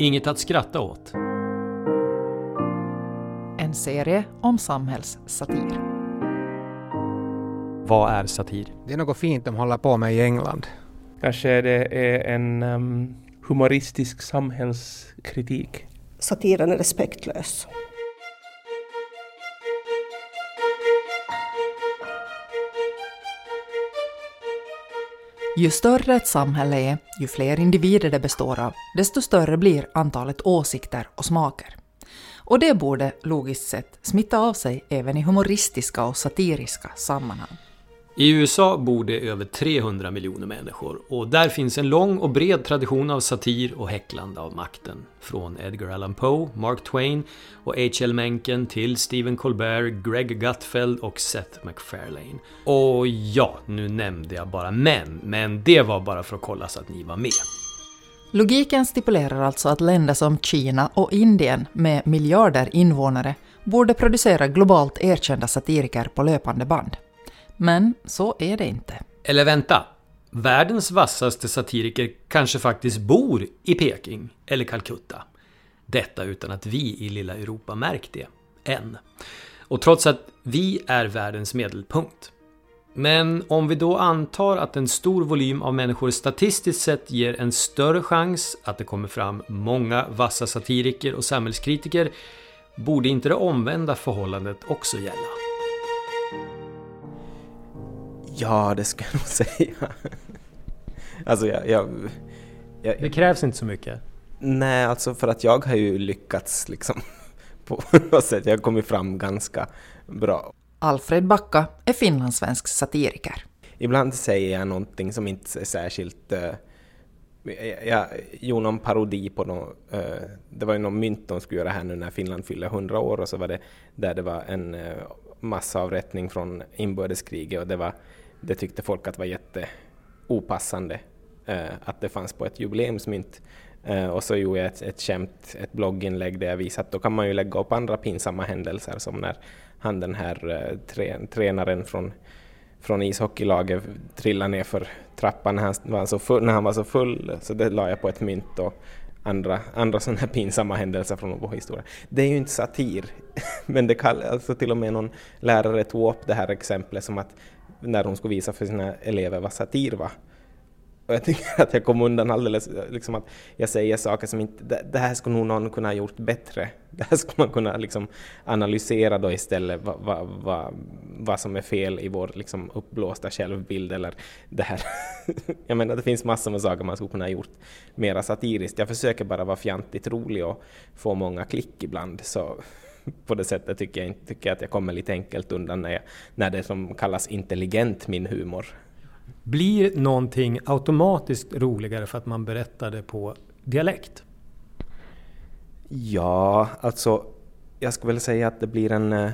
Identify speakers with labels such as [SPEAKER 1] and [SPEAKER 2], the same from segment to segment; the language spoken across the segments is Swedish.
[SPEAKER 1] Inget att skratta åt.
[SPEAKER 2] En serie om samhällssatir.
[SPEAKER 1] Vad är satir?
[SPEAKER 3] Det är något fint de håller på med i England.
[SPEAKER 4] Kanske det är en um, humoristisk samhällskritik.
[SPEAKER 5] Satiren är respektlös.
[SPEAKER 2] Ju större ett samhälle är, ju fler individer det består av, desto större blir antalet åsikter och smaker. Och det borde logiskt sett smitta av sig även i humoristiska och satiriska sammanhang.
[SPEAKER 1] I USA bor det över 300 miljoner människor och där finns en lång och bred tradition av satir och häcklande av makten. Från Edgar Allan Poe, Mark Twain och H.L. Mencken till Stephen Colbert, Greg Gutfeld och Seth MacFarlane. Och ja, nu nämnde jag bara män, men det var bara för att kolla så att ni var med.
[SPEAKER 2] Logiken stipulerar alltså att länder som Kina och Indien med miljarder invånare borde producera globalt erkända satiriker på löpande band. Men så är det inte.
[SPEAKER 1] Eller vänta. Världens vassaste satiriker kanske faktiskt bor i Peking eller Calcutta. Detta utan att vi i lilla Europa märkt det. Än. Och trots att vi är världens medelpunkt. Men om vi då antar att en stor volym av människor statistiskt sett ger en större chans att det kommer fram många vassa satiriker och samhällskritiker borde inte det omvända förhållandet också gälla?
[SPEAKER 6] Ja, det ska jag nog säga. alltså, jag, jag, jag,
[SPEAKER 1] Det krävs inte så mycket.
[SPEAKER 6] Nej, alltså för att jag har ju lyckats liksom på något sätt. Jag har kommit fram ganska bra.
[SPEAKER 2] Alfred Backa är finlandssvensk satiriker.
[SPEAKER 6] Ibland säger jag någonting som inte är särskilt... Uh, jag, jag gjorde någon parodi på någon, uh, det var ju någon mynt de skulle göra här nu när Finland fyller 100 år och så var det där det var en uh, massavrättning från inbördeskriget och det, var, det tyckte folk att var jätte opassande eh, att det fanns på ett jubileumsmynt. Eh, och så gjorde jag ett, ett skämt, ett blogginlägg där jag visade att då kan man ju lägga upp andra pinsamma händelser som när han den här eh, trä, tränaren från, från ishockeylaget trillade ner för trappan när han var så full, när han var så full så det la jag på ett mynt och andra, andra sådana här pinsamma händelser från vår historia. Det är ju inte satir, men det kallas, alltså till och med någon lärare tog upp det här exemplet som att när hon skulle visa för sina elever vad satir var. Och jag tycker att jag kom undan alldeles, liksom att jag säger saker som inte, det, det här skulle nog någon kunna ha gjort bättre. Det här skulle man kunna liksom analysera då istället vad, vad, vad, vad som är fel i vår liksom uppblåsta självbild eller det här. jag menar det finns massor med saker man skulle kunna ha gjort mera satiriskt. Jag försöker bara vara fjantigt rolig och få många klick ibland. Så på det sättet tycker jag, tycker jag att jag kommer lite enkelt undan när, jag, när det som kallas intelligent min humor.
[SPEAKER 1] Blir någonting automatiskt roligare för att man berättar det på dialekt?
[SPEAKER 6] Ja, alltså jag skulle väl säga att det blir en...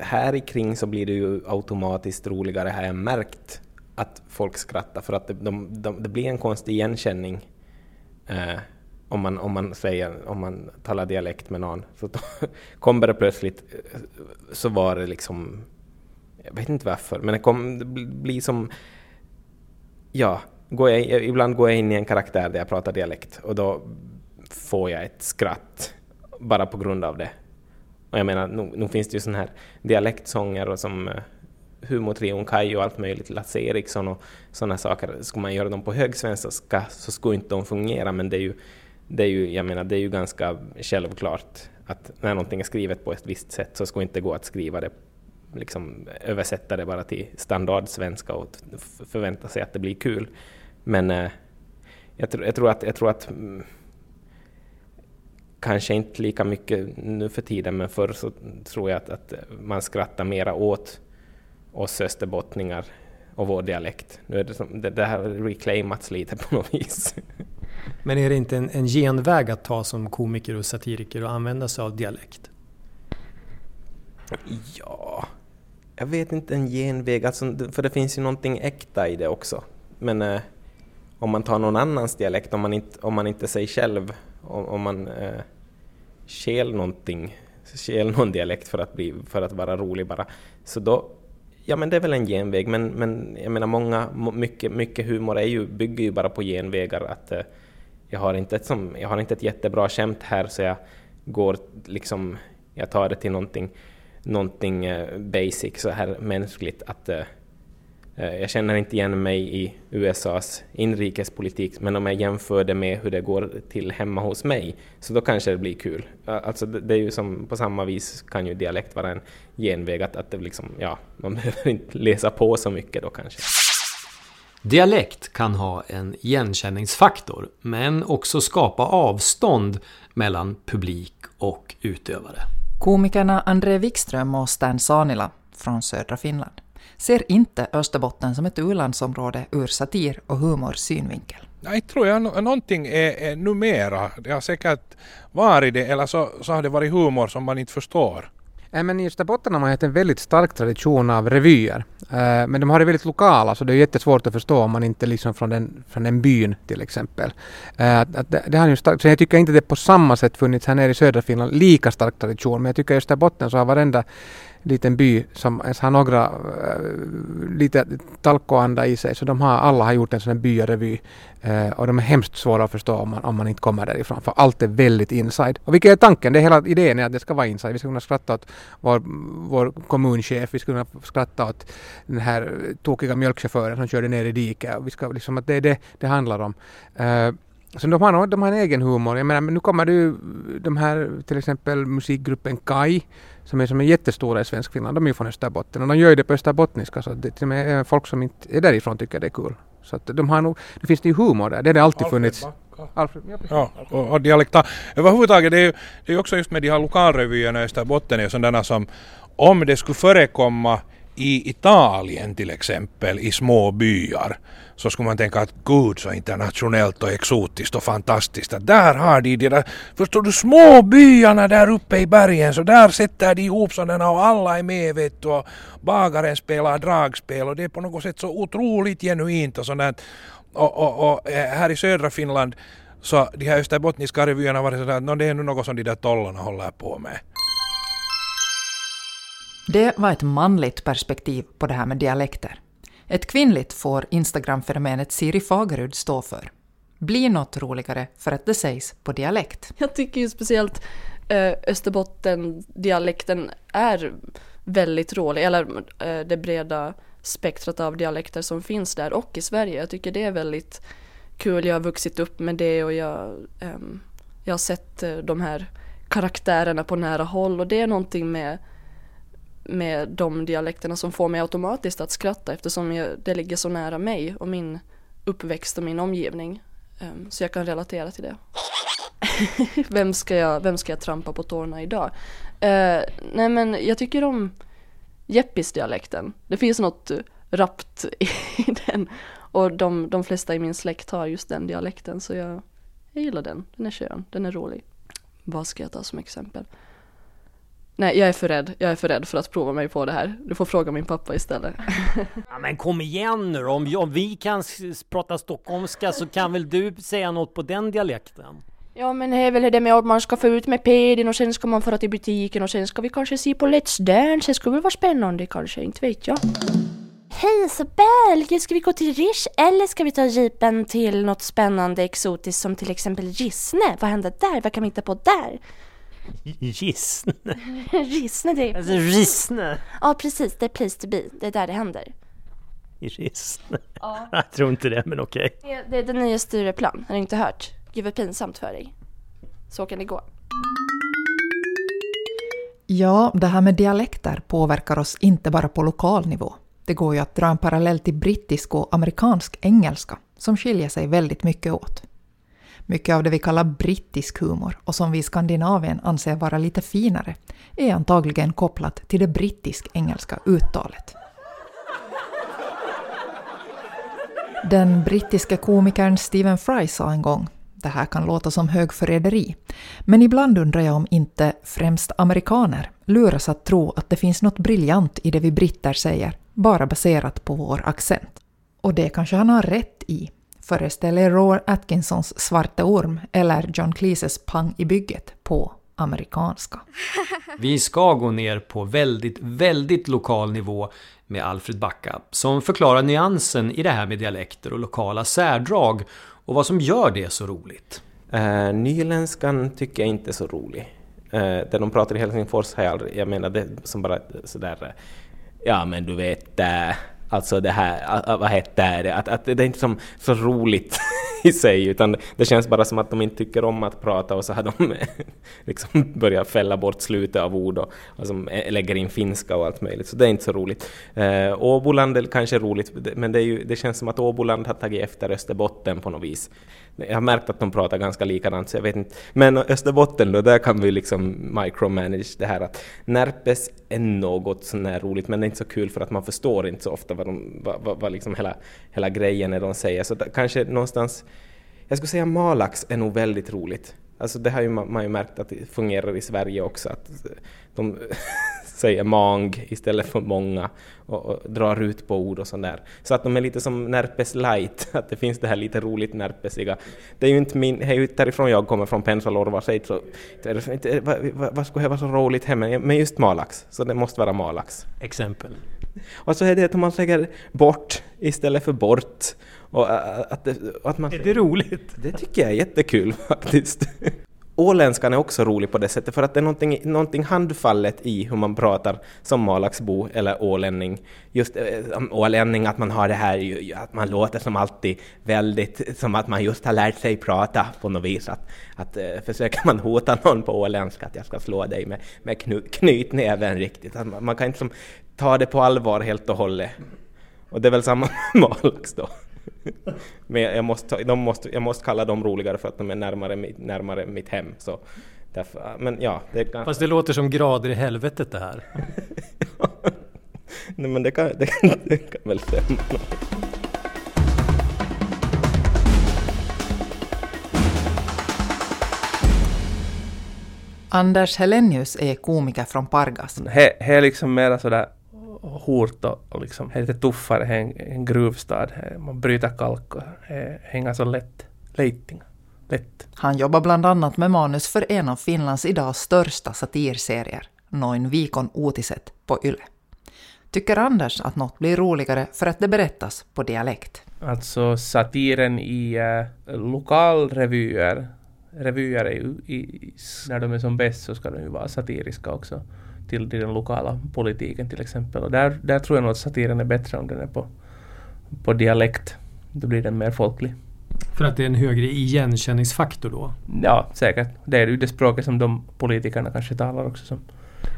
[SPEAKER 6] Här i kring så blir det ju automatiskt roligare har jag märkt att folk skrattar för att det, de, de, det blir en konstig igenkänning eh, om, man, om, man säger, om man talar dialekt med någon. Så då kommer det plötsligt eh, så var det liksom jag vet inte varför, men det, kom, det blir som... Ja, går jag, ibland går jag in i en karaktär där jag pratar dialekt och då får jag ett skratt bara på grund av det. Och jag menar, nu, nu finns det ju sådana här dialektsånger och som eh, humortrion Kaj och allt möjligt, Lasse Eriksson och sådana saker. Skulle man göra dem på högsvenska så skulle inte de fungera, men det är ju, det är ju, jag menar, det är ju ganska självklart att när någonting är skrivet på ett visst sätt så ska det inte gå att skriva det liksom översätta det bara till standardsvenska och förvänta sig att det blir kul. Men eh, jag, tr jag, tror att, jag tror att mm, kanske inte lika mycket nu för tiden, men förr så tror jag att, att man skrattar mera åt oss österbottningar och vår dialekt. Nu är det, som, det, det har reclaimats lite på något vis.
[SPEAKER 1] Men är det inte en, en genväg att ta som komiker och satiriker och använda sig av dialekt?
[SPEAKER 6] Ja, jag vet inte en genväg, alltså, för det finns ju någonting äkta i det också. Men eh, om man tar någon annans dialekt, om man inte, om man inte är sig själv, om, om man eh, skäl någonting, skäl någon dialekt för att, bli, för att vara rolig bara, så då, ja men det är väl en genväg, men, men jag menar många, mycket, mycket humor är ju, bygger ju bara på genvägar, att eh, jag har inte ett, som, jag har inte ett jättebra skämt här så jag går liksom, jag tar det till någonting, någonting eh, basic så här mänskligt att uh, jag känner inte igen mig i USAs inrikespolitik, men om jag jämför det med hur det går till hemma hos mig, så då kanske det blir kul. Alltså det är ju som, på samma vis kan ju dialekt vara en genväg, att, att det liksom, ja, man behöver inte läsa på så mycket då kanske.
[SPEAKER 1] Dialekt kan ha en igenkänningsfaktor, men också skapa avstånd mellan publik och utövare.
[SPEAKER 2] Komikerna André Wikström och Stan Sanila från södra Finland ser inte Österbotten som ett u-landsområde ur satir och humors synvinkel.
[SPEAKER 7] Jag tror jag någonting är, är numera. Det har säkert varit det eller så, så har det varit humor som man inte förstår.
[SPEAKER 3] Eh, men i Österbotten har man haft en väldigt stark tradition av revyer. Eh, men de har det väldigt lokala så det är jättesvårt att förstå om man inte är liksom från den, från den byn till exempel. Eh, det, det har ju stark, så jag tycker inte det på samma sätt funnits här nere i södra Finland lika stark tradition men jag tycker i Österbotten så har varenda liten by som ens har några äh, lite talkoanda i sig. Så de har, alla har gjort en sån här byarevy. Äh, och de är hemskt svåra att förstå om man, om man inte kommer därifrån. För allt är väldigt inside. Och vilket är tanken? Det är hela idén är att det ska vara inside. Vi ska kunna skratta åt vår, vår kommunchef. Vi ska kunna skratta åt den här tokiga mjölkchauffören som körde ner i diket. Vi ska, liksom, att det är det det handlar om. Äh, så de har, de har en egen humor. Jag menar, nu kommer det ju de här till exempel musikgruppen Kai som är som är jättestora i svensk Finland. De är ju från Österbotten och de gör ju det på österbottniska så det till och med folk som inte är därifrån tycker det är kul. Så att de har nog, det finns ju humor där, det har det alltid Alfred funnits.
[SPEAKER 7] Alfred, ja, ja, och, och dialekta. Överhuvudtaget det är ju det är också just med de här lokalrevyerna i Österbotten är sådana som om det skulle förekomma i Italien till exempel i små byar så skulle man tänka att gud så internationellt och exotiskt och fantastiskt att där har de de där, förstår du, små byarna där uppe i bergen så där sätter de ihop sådana och alla är med vet du och bagaren spelar dragspel och det är på något sätt så otroligt genuint och sådant och, och, och eh, här i södra Finland så de här österbottniska revyerna har varit sådär att no, det är nu något som de där tollarna håller på med.
[SPEAKER 2] Det var ett manligt perspektiv på det här med dialekter. Ett kvinnligt får Instagram-fenomenet Siri Fagerud stå för. Blir något roligare för att det sägs på dialekt.
[SPEAKER 8] Jag tycker ju speciellt eh, Österbotten-dialekten är väldigt rolig, eller eh, det breda spektrat av dialekter som finns där och i Sverige. Jag tycker det är väldigt kul. Jag har vuxit upp med det och jag, eh, jag har sett eh, de här karaktärerna på nära håll och det är någonting med med de dialekterna som får mig automatiskt att skratta eftersom jag, det ligger så nära mig och min uppväxt och min omgivning. Um, så jag kan relatera till det. vem, ska jag, vem ska jag trampa på tårna idag? Uh, nej men jag tycker om Jeppis-dialekten. Det finns något eh, rappt i den. Och de, de flesta i min släkt har just den dialekten så jag, jag gillar den. Den är skön, den är rolig. Vad ska jag ta som exempel? Nej, jag är för rädd. Jag är för rädd för att prova mig på det här. Du får fråga min pappa istället.
[SPEAKER 9] ja, men kom igen nu. Om, om vi kan prata stockholmska så kan väl du säga något på den dialekten?
[SPEAKER 8] Ja men det är väl det med att man ska få ut med pedin och sen ska man föra till butiken och sen ska vi kanske se på Let's Dance. Det skulle väl vara spännande kanske, inte vet jag.
[SPEAKER 10] Hej Isabel! Ska vi gå till Rish eller ska vi ta jeepen till något spännande exotiskt som till exempel Gissne? Vad händer där? Vad kan vi hitta på där?
[SPEAKER 9] Gissne?
[SPEAKER 10] Rissne, det är...
[SPEAKER 9] Alltså Rissne?
[SPEAKER 10] Ja, precis. Det är place to be. Det är där det händer.
[SPEAKER 9] I Rissne? Ja. Jag tror inte det, men okej.
[SPEAKER 10] Okay. Det, det är den nya Stureplan. Har du inte hört? Gud vad pinsamt för dig. Så kan det gå.
[SPEAKER 2] Ja, det här med dialekter påverkar oss inte bara på lokal nivå. Det går ju att dra en parallell till brittisk och amerikansk engelska, som skiljer sig väldigt mycket åt. Mycket av det vi kallar brittisk humor och som vi i Skandinavien anser vara lite finare är antagligen kopplat till det brittisk-engelska uttalet. Den brittiske komikern Stephen Fry sa en gång det här kan låta som högförräderi, men ibland undrar jag om inte främst amerikaner luras att tro att det finns något briljant i det vi britter säger, bara baserat på vår accent. Och det kanske han har rätt i, föreställer Rowan Atkinsons Svarte Orm eller John Cleeses Pang i bygget på amerikanska.
[SPEAKER 1] Vi ska gå ner på väldigt, väldigt lokal nivå med Alfred Backa som förklarar nyansen i det här med dialekter och lokala särdrag och vad som gör det så roligt.
[SPEAKER 6] Uh, nyländskan tycker jag inte är så rolig. Uh, det de pratar i Helsingfors har jag aldrig, jag menar det som bara sådär, uh, ja men du vet, uh, alltså det här, vad heter det, att, att det är inte som, så roligt i sig, utan det känns bara som att de inte tycker om att prata och så har de liksom börjat fälla bort slutet av ord och alltså, lägger in finska och allt möjligt, så det är inte så roligt. Eh, Åboland är kanske roligt, men det, är ju, det känns som att Åboland har tagit efter Österbotten på något vis. Jag har märkt att de pratar ganska likadant, så jag vet inte. Men Österbotten då, där kan vi liksom micromanage det här att Närpes är något sånär roligt, men det är inte så kul för att man förstår inte så ofta vad, de, vad, vad, vad liksom hela, hela grejen är de säger. Så kanske någonstans, jag skulle säga Malax är nog väldigt roligt. Alltså det har ju man, man ju märkt att det fungerar i Sverige också, att de säger mang istället för många och, och, drar ut på ord och sånt där. Så att de är lite som Närpes light, att det finns det här lite roligt närpesiga. Det är ju inte min, är ju därifrån jag kommer från Pensalorva, så inte, vad, vad skulle vara så roligt hemma? Men just Malax, så det måste vara Malax.
[SPEAKER 1] Exempel?
[SPEAKER 6] Och så är det att man säger bort istället för bort. Och att, det, att man,
[SPEAKER 1] är det roligt?
[SPEAKER 6] Det tycker jag är jättekul faktiskt. Åländskan är också rolig på det sättet för att det är någonting, någonting handfallet i hur man pratar som malaxbo eller ålänning. Just äh, ålänning, att man har det här, att man låter som alltid väldigt, som att man just har lärt sig prata på något vis. Att, att äh, försöker man hota någon på åländska att jag ska slå dig med, med knu, knytnäven riktigt. Att man, man kan inte som, ta det på allvar helt och hållet. Och det är väl samma med malax då. Men jag måste, de måste, jag måste kalla dem roligare för att de är närmare, närmare mitt hem. Så därför, men ja,
[SPEAKER 1] det kan... Fast det låter som grader i helvetet det här.
[SPEAKER 6] Nej men det kan, det kan, det kan väl stämma.
[SPEAKER 2] Anders Helenius är komiker från Pargas.
[SPEAKER 4] Det är liksom mera sådär hårt och, liksom lite tuffare än en gruvstad. Man bryter kalk och hänger så lätt. Leiting. Lätt.
[SPEAKER 2] Han jobbar bland annat med manus för en av Finlands idag största satirserier, Noin vikon uutiset på Yle. Tycker Anders att något blir roligare för att det berättas på dialekt?
[SPEAKER 4] Alltså satiren i äh, lokalrevyer, revyer ju, i, när de är som bäst så ska de ju vara satiriska också till, den lokala politiken till exempel. Och där, där tror jag nog att satiren är bättre om den är på, på dialekt. Då blir den mer folklig.
[SPEAKER 1] För att det är en högre igenkänningsfaktor då?
[SPEAKER 4] Ja, säkert. Det är ju det språket som de politikerna kanske talar också som.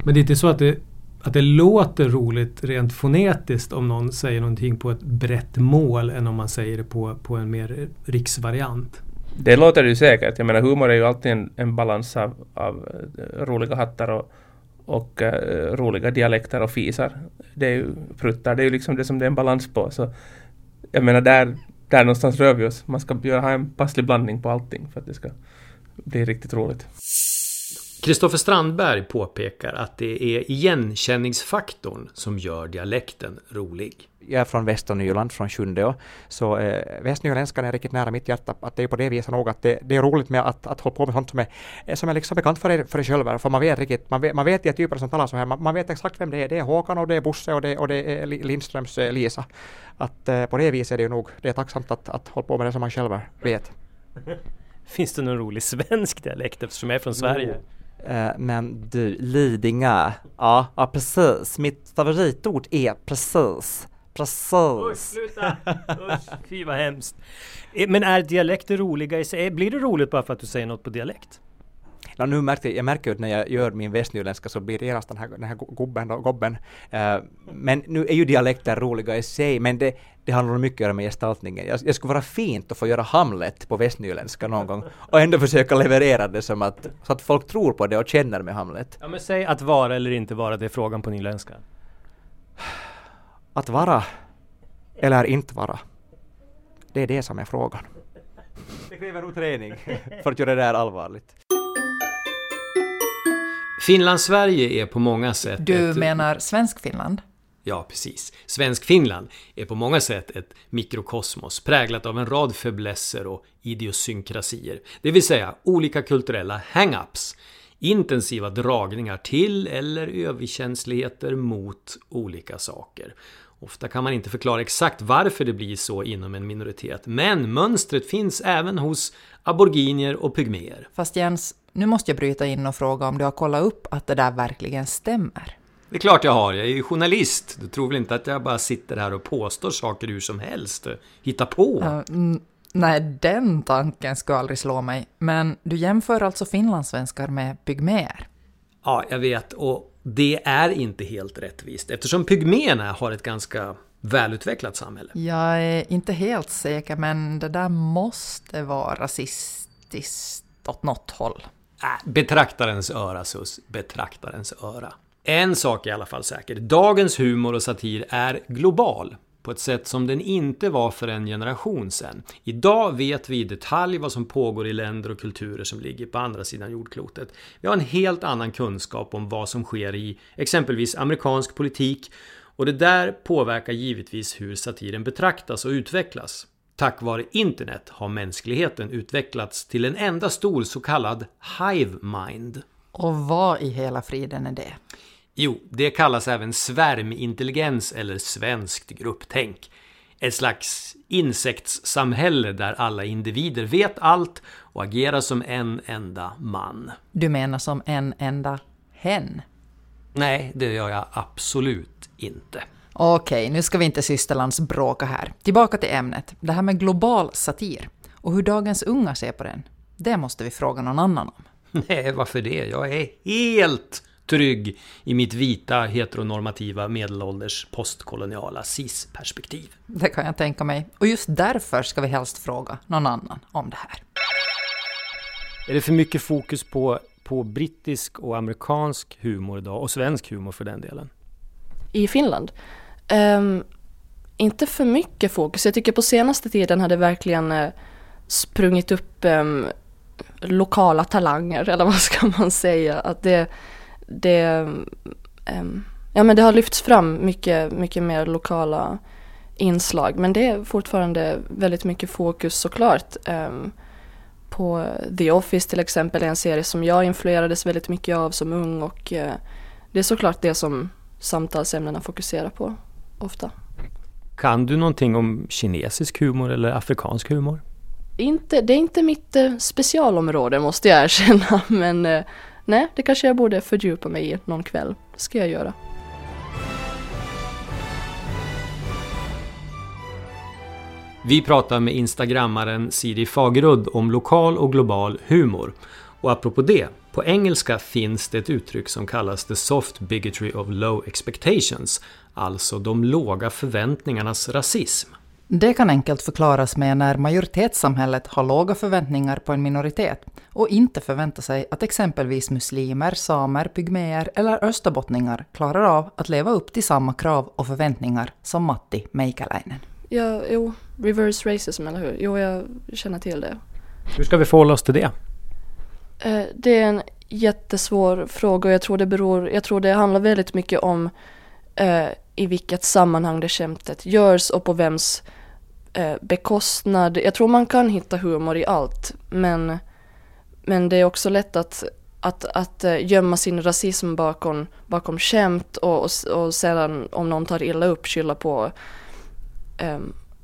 [SPEAKER 1] Men det är inte så att det, att det låter roligt rent fonetiskt om någon säger någonting på ett brett mål än om man säger det på, på en mer riksvariant?
[SPEAKER 4] Det låter ju säkert. Jag menar humor är ju alltid en, en balans av, av eh, roliga hattar och, och uh, roliga dialekter och fisar. Det är ju pruttar, det är ju liksom det som det är en balans på. Så jag menar där, där någonstans rör vi oss. Man ska göra, ha en passlig blandning på allting för att det ska bli riktigt roligt.
[SPEAKER 1] Kristoffer Strandberg påpekar att det är igenkänningsfaktorn som gör dialekten rolig
[SPEAKER 11] jag är från Västernyland, från Sjundeå, så eh, västnyländskan är riktigt nära mitt hjärta. Att det är på det viset nog att det, det är roligt med att, att hålla på med sånt som är, eh, som är liksom bekant för er, för er själva, för man vet riktigt, man vet, man vet de typer som talar så här, man, man, vet exakt vem det är. Det är Håkan och det är Bosse och det, och det är Lindströms eh, Lisa. Att eh, på det viset är det ju nog, det är tacksamt att, att hålla på med det som man själv vet.
[SPEAKER 9] Finns det någon rolig svensk dialekt eftersom jag är från Sverige?
[SPEAKER 11] Eh, men du, Lidingö, ja, ja precis. Mitt favoritord är precis. Precis.
[SPEAKER 9] Usch, sluta! Usch, fy vad hemskt. Eh, men är dialekter roliga i sig? Eh, blir det roligt bara för att du säger något på dialekt?
[SPEAKER 11] Ja, nu märkte, jag märker ju att när jag gör min västnyländska så blir det genast den här, den här gubben och gobben. Uh, men nu är ju dialekter roliga i sig, men det, det har nog mycket med gestaltningen. Jag, jag skulle vara fint att få göra Hamlet på västnyländska någon gång och ändå försöka leverera det som att, så att folk tror på det och känner med Hamlet.
[SPEAKER 9] Ja men säg att vara eller inte vara, det är frågan på nyländska.
[SPEAKER 11] Att vara eller inte vara. Det är det som är frågan. Det kräver nog träning för att göra det där allvarligt.
[SPEAKER 1] Finland-Sverige är på många sätt...
[SPEAKER 2] Du ett... menar Svensk-Finland?
[SPEAKER 1] Ja, precis. Svensk-Finland är på många sätt ett mikrokosmos präglat av en rad fäblesser och idiosynkrasier. Det vill säga olika kulturella hang-ups intensiva dragningar till eller överkänsligheter mot olika saker. Ofta kan man inte förklara exakt varför det blir så inom en minoritet, men mönstret finns även hos aboriginer och pygméer.
[SPEAKER 2] Fast Jens, nu måste jag bryta in och fråga om du har kollat upp att det där verkligen stämmer?
[SPEAKER 1] Det är klart jag har, jag är ju journalist. Du tror väl inte att jag bara sitter här och påstår saker hur som helst? Hitta på?
[SPEAKER 2] Uh, nej, den tanken skulle aldrig slå mig. Men du jämför alltså finlandssvenskar med pygméer?
[SPEAKER 1] Ja, jag vet. Och det är inte helt rättvist eftersom pygméerna har ett ganska välutvecklat samhälle.
[SPEAKER 2] Jag är inte helt säker, men det där måste vara rasistiskt åt något håll.
[SPEAKER 1] Äh, betraktarens öra, sus. Betraktarens öra. En sak är i alla fall säker. Dagens humor och satir är global på ett sätt som den inte var för en generation sedan. Idag vet vi i detalj vad som pågår i länder och kulturer som ligger på andra sidan jordklotet. Vi har en helt annan kunskap om vad som sker i exempelvis amerikansk politik och det där påverkar givetvis hur satiren betraktas och utvecklas. Tack vare internet har mänskligheten utvecklats till en enda stor så kallad hive mind.
[SPEAKER 2] Och vad i hela friden är det?
[SPEAKER 1] Jo, det kallas även svärmintelligens eller svenskt grupptänk. Ett slags insektssamhälle där alla individer vet allt och agerar som en enda man.
[SPEAKER 2] Du menar som en enda hen?
[SPEAKER 1] Nej, det gör jag absolut inte.
[SPEAKER 2] Okej, nu ska vi inte systerlands bråka här. Tillbaka till ämnet. Det här med global satir. Och hur dagens unga ser på den. Det måste vi fråga någon annan om.
[SPEAKER 1] Nej, varför det? Jag är helt trygg i mitt vita heteronormativa medelålders postkoloniala cis-perspektiv.
[SPEAKER 2] Det kan jag tänka mig. Och just därför ska vi helst fråga någon annan om det här.
[SPEAKER 9] Är det för mycket fokus på, på brittisk och amerikansk humor idag och svensk humor för den delen?
[SPEAKER 8] I Finland? Um, inte för mycket fokus. Jag tycker på senaste tiden har det verkligen uh, sprungit upp um, lokala talanger, eller vad ska man säga? Att det, det, um, ja, men det har lyfts fram mycket, mycket mer lokala inslag. Men det är fortfarande väldigt mycket fokus såklart. Um, på The Office till exempel, en serie som jag influerades väldigt mycket av som ung och uh, det är såklart det som samtalsämnena fokuserar på ofta.
[SPEAKER 9] Kan du någonting om kinesisk humor eller afrikansk humor?
[SPEAKER 8] Inte, det är inte mitt eh, specialområde måste jag erkänna men eh, nej, det kanske jag borde fördjupa mig i någon kväll. Det ska jag göra.
[SPEAKER 1] Vi pratar med instagrammaren Siri Fagerudd om lokal och global humor. Och apropå det, på engelska finns det ett uttryck som kallas the soft bigotry of low expectations, alltså de låga förväntningarnas rasism.
[SPEAKER 2] Det kan enkelt förklaras med när majoritetssamhället har låga förväntningar på en minoritet och inte förväntar sig att exempelvis muslimer, samer, pygméer eller österbottningar klarar av att leva upp till samma krav och förväntningar som Matti Meikäläinen.
[SPEAKER 8] Ja, jo, reverse racism, eller hur? Jo, jag känner till det.
[SPEAKER 9] Hur ska vi förhålla oss till det?
[SPEAKER 8] Eh, det är en jättesvår fråga och jag tror det beror, jag tror det handlar väldigt mycket om eh, i vilket sammanhang det skämtet görs och på vems eh, bekostnad. Jag tror man kan hitta humor i allt men, men det är också lätt att, att, att eh, gömma sin rasism bakom, bakom skämt och, och, och sedan om någon tar illa upp skylla på eh,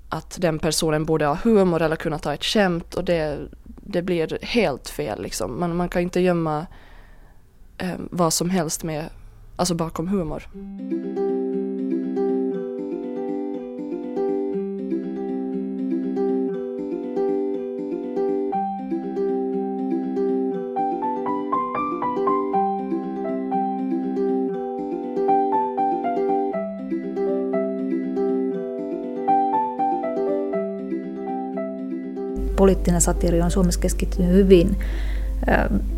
[SPEAKER 8] att den personen borde ha humor eller kunna ta ett skämt och det, det blir helt fel liksom. Man, man kan inte gömma eh, vad som helst med, alltså bakom humor.
[SPEAKER 12] poliittinen satiiri on Suomessa keskittynyt hyvin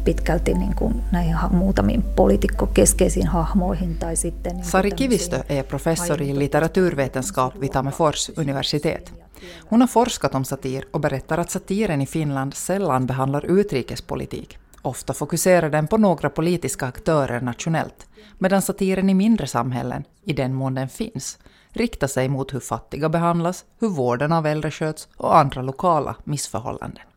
[SPEAKER 12] pitkälti niin kuin näihin muutamiin poliitikkokeskeisiin hahmoihin tai sitten... Niin
[SPEAKER 2] Sari Kivistö är professor i litteraturvetenskap vid Tammerfors universitet. Hon har forskat om satir och berättar att satiren i Finland sällan behandlar utrikespolitik. Ofta fokuserar den på några politiska aktörer nationellt, medan satiren i mindre samhällen, i den mån den finns, riktar sig mot hur fattiga behandlas, hur vården av äldre sköts och andra lokala missförhållanden.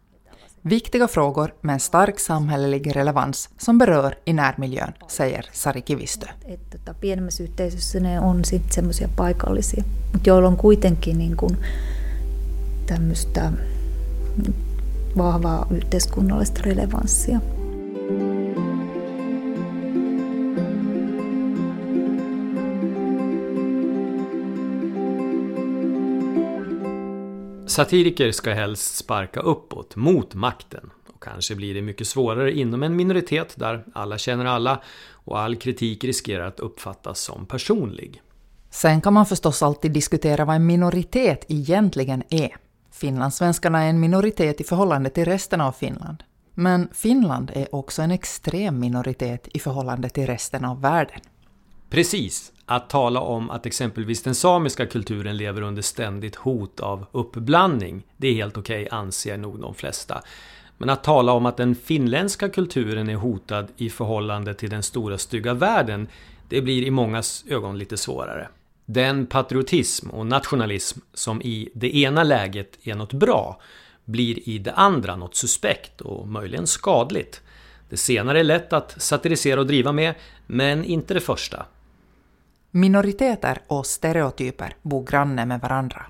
[SPEAKER 2] Viktiga frågor med en stark samhällelig relevans som berör i närmiljön, säger Sari Kivistö.
[SPEAKER 12] Tota, pienemmässä yhteisössä ne on sitten semmoisia paikallisia, mutta joilla on kuitenkin niin kuin tämmöistä vahvaa yhteiskunnallista relevanssia.
[SPEAKER 1] Satiriker ska helst sparka uppåt, mot makten. Och kanske blir det mycket svårare inom en minoritet där alla känner alla och all kritik riskerar att uppfattas som personlig.
[SPEAKER 2] Sen kan man förstås alltid diskutera vad en minoritet egentligen är. Finlandssvenskarna är en minoritet i förhållande till resten av Finland. Men Finland är också en extrem minoritet i förhållande till resten av världen.
[SPEAKER 1] Precis. Att tala om att exempelvis den samiska kulturen lever under ständigt hot av uppblandning, det är helt okej anser nog de flesta. Men att tala om att den finländska kulturen är hotad i förhållande till den stora stygga världen, det blir i mångas ögon lite svårare. Den patriotism och nationalism som i det ena läget är något bra blir i det andra något suspekt och möjligen skadligt. Det senare är lätt att satirisera och driva med, men inte det första.
[SPEAKER 2] Minoriteter och stereotyper bor granne med varandra.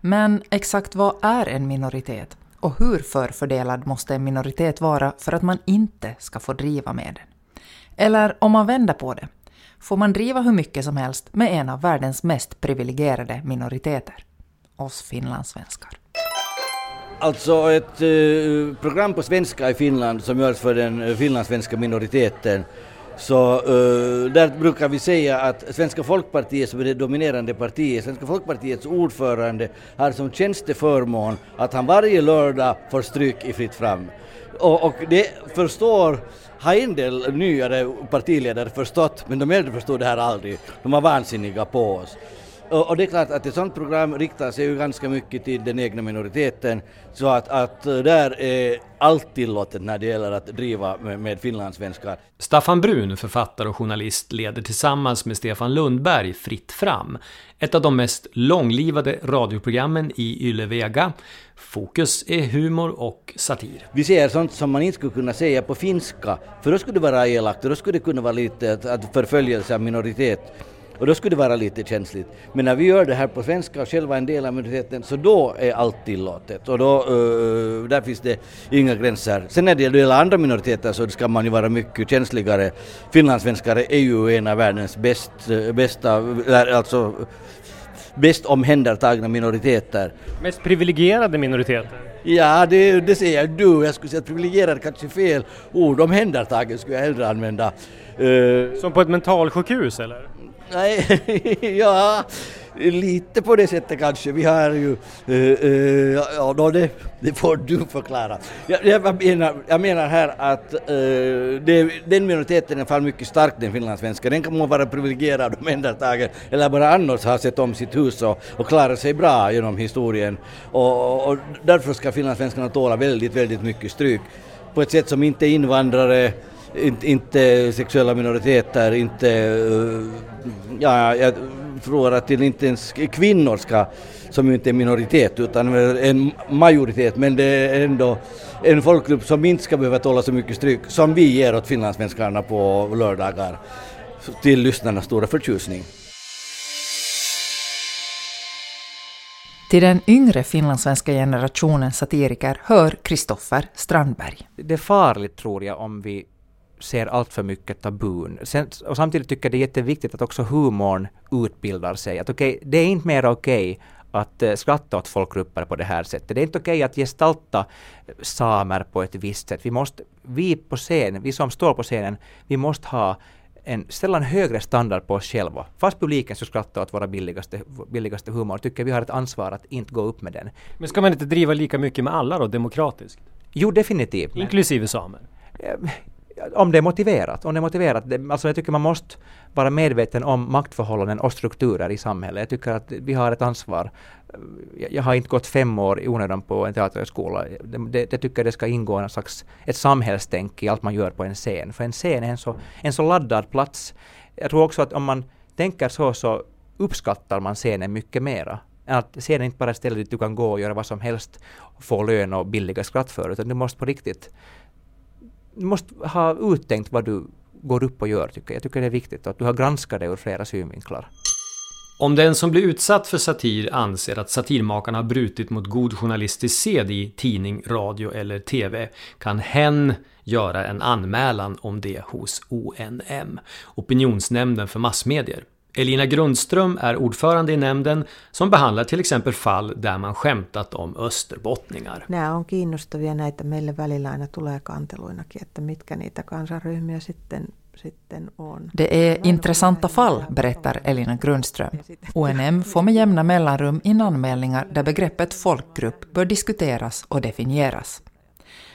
[SPEAKER 2] Men exakt vad är en minoritet? Och hur förfördelad måste en minoritet vara för att man inte ska få driva med den? Eller om man vänder på det, får man driva hur mycket som helst med en av världens mest privilegierade minoriteter? Oss finlandssvenskar.
[SPEAKER 13] Alltså ett eh, program på svenska i Finland som görs för den eh, finlandssvenska minoriteten så uh, där brukar vi säga att Svenska Folkpartiet som är det dominerande partiet, Svenska Folkpartiets ordförande har som tjänsteförmån att han varje lördag får stryk i fritt fram. Och, och det förstår har en del nyare partiledare förstått, men de äldre förstod det här aldrig. De var vansinniga på oss. Och, och, det är klart att ett sådant program riktar sig ju ganska mycket till den egna minoriteten så att, att där är allt tillåtet när det gäller att driva med, med finlandssvenskar.
[SPEAKER 1] Staffan Brun, författare och journalist, leder tillsammans med Stefan Lundberg Fritt fram. Ett av de mest långlivade radioprogrammen i Yle Vega. Fokus är humor och satir.
[SPEAKER 13] Vi ser sånt som man inte skulle kunna säga på finska, för då skulle det vara elakt och då skulle det kunna vara lite att, att förföljelse av minoritet. Och då skulle det vara lite känsligt. Men när vi gör det här på svenska och själva en del av minoriteten så då är allt tillåtet och då, uh, där finns det inga gränser. Sen när det gäller andra minoriteter så ska man ju vara mycket känsligare. Finlandssvenskar är ju en av världens bäst, bästa, alltså bäst omhändertagna minoriteter.
[SPEAKER 9] Mest privilegierade minoriteter?
[SPEAKER 13] Ja, det, det säger du. Jag skulle säga att privilegierad kanske är fel ord. Omhändertagen skulle jag hellre använda.
[SPEAKER 9] Uh, Som på ett mentalsjukhus eller?
[SPEAKER 13] Nej, ja, lite på det sättet kanske. Vi har ju, uh, uh, ja, no, det, det får du förklara. Jag, jag, menar, jag menar här att uh, det, den minoriteten är fall mycket stark, den finlandssvenska. Den kan må vara privilegierad och omhändertagen eller bara annars ha sett om sitt hus och, och klarat sig bra genom historien. Och, och därför ska finlandssvenskarna tåla väldigt, väldigt mycket stryk på ett sätt som inte invandrare inte, inte sexuella minoriteter, inte... Ja, jag tror att inte ens kvinnor ska, som ju inte är minoritet utan en majoritet, men det är ändå en folkgrupp som inte ska behöva tåla så mycket stryk som vi ger åt finlandssvenskarna på lördagar till lyssnarnas stora förtjusning.
[SPEAKER 2] Till den yngre finlandssvenska generationens satiriker hör Kristoffer Strandberg.
[SPEAKER 11] Det är farligt tror jag om vi ser allt för mycket tabun. Sen, och samtidigt tycker jag det är jätteviktigt att också humorn utbildar sig. Att okay, det är inte mer okej okay att uh, skratta åt folkgrupper på det här sättet. Det är inte okej okay att gestalta samer på ett visst sätt. Vi måste, vi på scen, vi som står på scenen, vi måste ha en, ställa en högre standard på oss själva. Fast publiken så skrattar åt våra billigaste, billigaste humor, tycker vi har ett ansvar att inte gå upp med den.
[SPEAKER 9] Men ska man inte driva lika mycket med alla då, demokratiskt?
[SPEAKER 11] Jo, definitivt.
[SPEAKER 9] Inklusive samer?
[SPEAKER 11] Om det är motiverat. Om det är motiverat. Alltså jag tycker man måste vara medveten om maktförhållanden och strukturer i samhället. Jag tycker att vi har ett ansvar. Jag har inte gått fem år i onödan på en teaterhögskola. Det, det, det tycker jag det ska ingå en slags, ett samhällstänk i allt man gör på en scen. För en scen är en så, en så laddad plats. Jag tror också att om man tänker så så uppskattar man scenen mycket mera. Att scenen inte bara ett ställe dit du kan gå och göra vad som helst få lön och billiga skratt för, utan du måste på riktigt du måste ha uttänkt vad du går upp och gör, tycker jag. Jag tycker det är viktigt att du har granskat det ur flera synvinklar.
[SPEAKER 1] Om den som blir utsatt för satir anser att satirmakarna har brutit mot god journalistisk sed i tidning, radio eller TV kan hen göra en anmälan om det hos ONM, Opinionsnämnden för massmedier. Elina Grundström är ordförande i nämnden som behandlar till exempel fall där man skämtat om österbottningar.
[SPEAKER 14] Nämä on kiinnostavia näitä meille välillä aina tulee kanteluinakin, että mitkä niitä kansanryhmiä sitten
[SPEAKER 2] Det är intressanta fall, berättar Elina Grundström. ONM får med jämna mellanrum in anmälningar där begreppet folkgrupp bör diskuteras och definieras.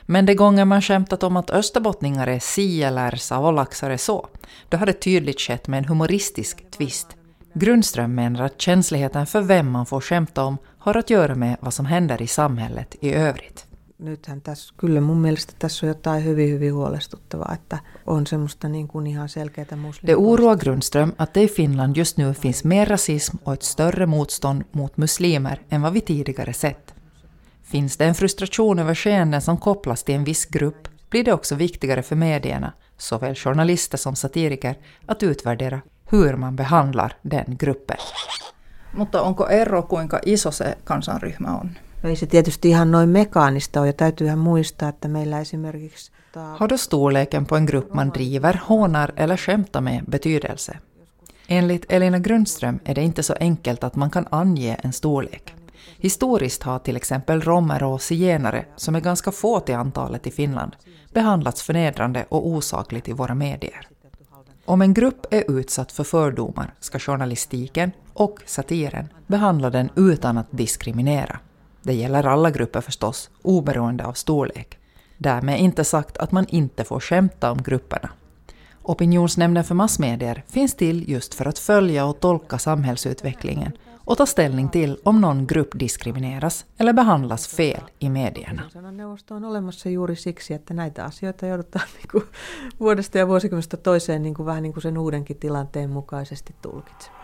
[SPEAKER 2] Men de gånger man skämtat om att österbottningar är si eller savolaxar är så, då har det tydligt skett med en humoristisk twist. Grundström menar att känsligheten för vem man får skämta om har att göra med vad som händer i samhället i övrigt.
[SPEAKER 14] Nythän tässä, kyllä mun mielestä tässä on jotain hyvin, hyvin huolestuttavaa, että on semmoista niin kuin ihan selkeää
[SPEAKER 2] Det oroar Grundström att det i Finland just nu finns mer rasism och ett större motstånd mot muslimer än vad vi tidigare sett. Finns det en frustration över skeenden som kopplas till en viss grupp blir det också viktigare för medierna, såväl journalister som satiriker, att utvärdera hur man behandlar den gruppen.
[SPEAKER 15] Mutta onko ero, kuinka iso se kansanryhmä on?
[SPEAKER 14] No ei se tietysti ihan noin mekaanista ole ja täytyyhän muistaa, että meillä esimerkiksi...
[SPEAKER 2] Har då storleken på en grupp man driver, hånar eller skämtar med betydelse? Enligt Elina Grundström är det inte så enkelt att man kan ange en storlek. Historiskt har till exempel romer och zigenare, som är ganska få till antalet i Finland, behandlats förnedrande och osakligt i våra medier. Om en grupp är utsatt för fördomar ska journalistiken och satiren behandla den utan att diskriminera. Det gäller alla grupper förstås, oberoende av storlek. Därmed inte sagt att man inte får skämta om grupperna. Opinionsnämnden för massmedier finns till just för att följa och tolka samhällsutvecklingen och ta ställning till om någon grupp diskrimineras eller behandlas fel i medierna.
[SPEAKER 14] Neuvosto on olemassa juuri siksi, että näitä asioita joudutaan niin kuin vuodesta ja vuosikymmenestä toiseen niin kuin vähän niin kuin sen uudenkin tilanteen mukaisesti tulkitsemaan.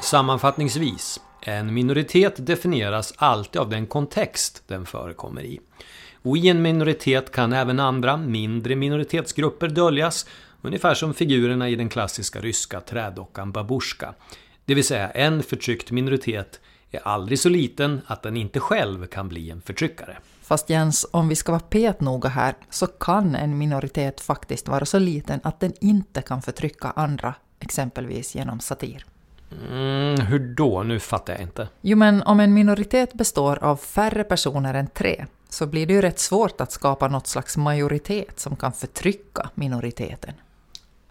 [SPEAKER 1] Sammanfattningsvis, en minoritet definieras alltid av den kontext den förekommer i. Och i en minoritet kan även andra, mindre minoritetsgrupper döljas Ungefär som figurerna i den klassiska ryska trädockan Babushka. Det vill säga, en förtryckt minoritet är aldrig så liten att den inte själv kan bli en förtryckare.
[SPEAKER 2] Fast Jens, om vi ska vara petnoga här, så kan en minoritet faktiskt vara så liten att den inte kan förtrycka andra, exempelvis genom satir.
[SPEAKER 1] Mm, hur då? Nu fattar jag inte.
[SPEAKER 2] Jo, men om en minoritet består av färre personer än tre, så blir det ju rätt svårt att skapa något slags majoritet som kan förtrycka minoriteten.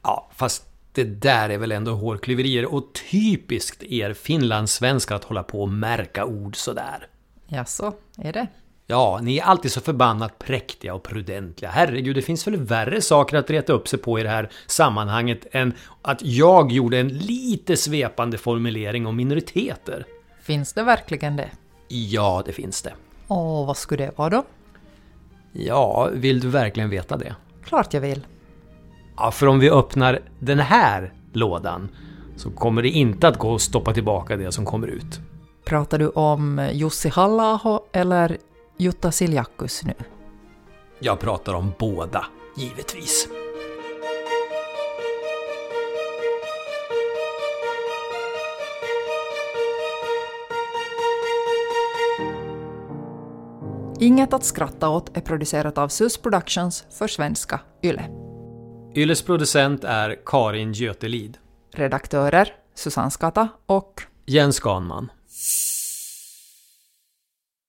[SPEAKER 1] Ja, fast det där är väl ändå hårklyverier och typiskt er finlandssvenskar att hålla på och märka ord sådär.
[SPEAKER 2] Jaså, är det?
[SPEAKER 1] Ja, ni är alltid så förbannat präktiga och prudentliga. Herregud, det finns väl värre saker att reta upp sig på i det här sammanhanget än att jag gjorde en lite svepande formulering om minoriteter.
[SPEAKER 2] Finns det verkligen det?
[SPEAKER 1] Ja, det finns det.
[SPEAKER 2] Och vad skulle det vara då?
[SPEAKER 1] Ja, vill du verkligen veta det?
[SPEAKER 2] Klart jag vill.
[SPEAKER 1] Ja, för om vi öppnar den här lådan så kommer det inte att gå att stoppa tillbaka det som kommer ut.
[SPEAKER 2] Pratar du om Jussi halla eller Jutta Siljakus nu?
[SPEAKER 1] Jag pratar om båda, givetvis.
[SPEAKER 2] Inget att skratta åt är producerat av SUS Productions för svenska YLE.
[SPEAKER 1] Yles producent är Karin Götelid.
[SPEAKER 2] Redaktörer Susanne Skata och
[SPEAKER 1] Jens Ganman.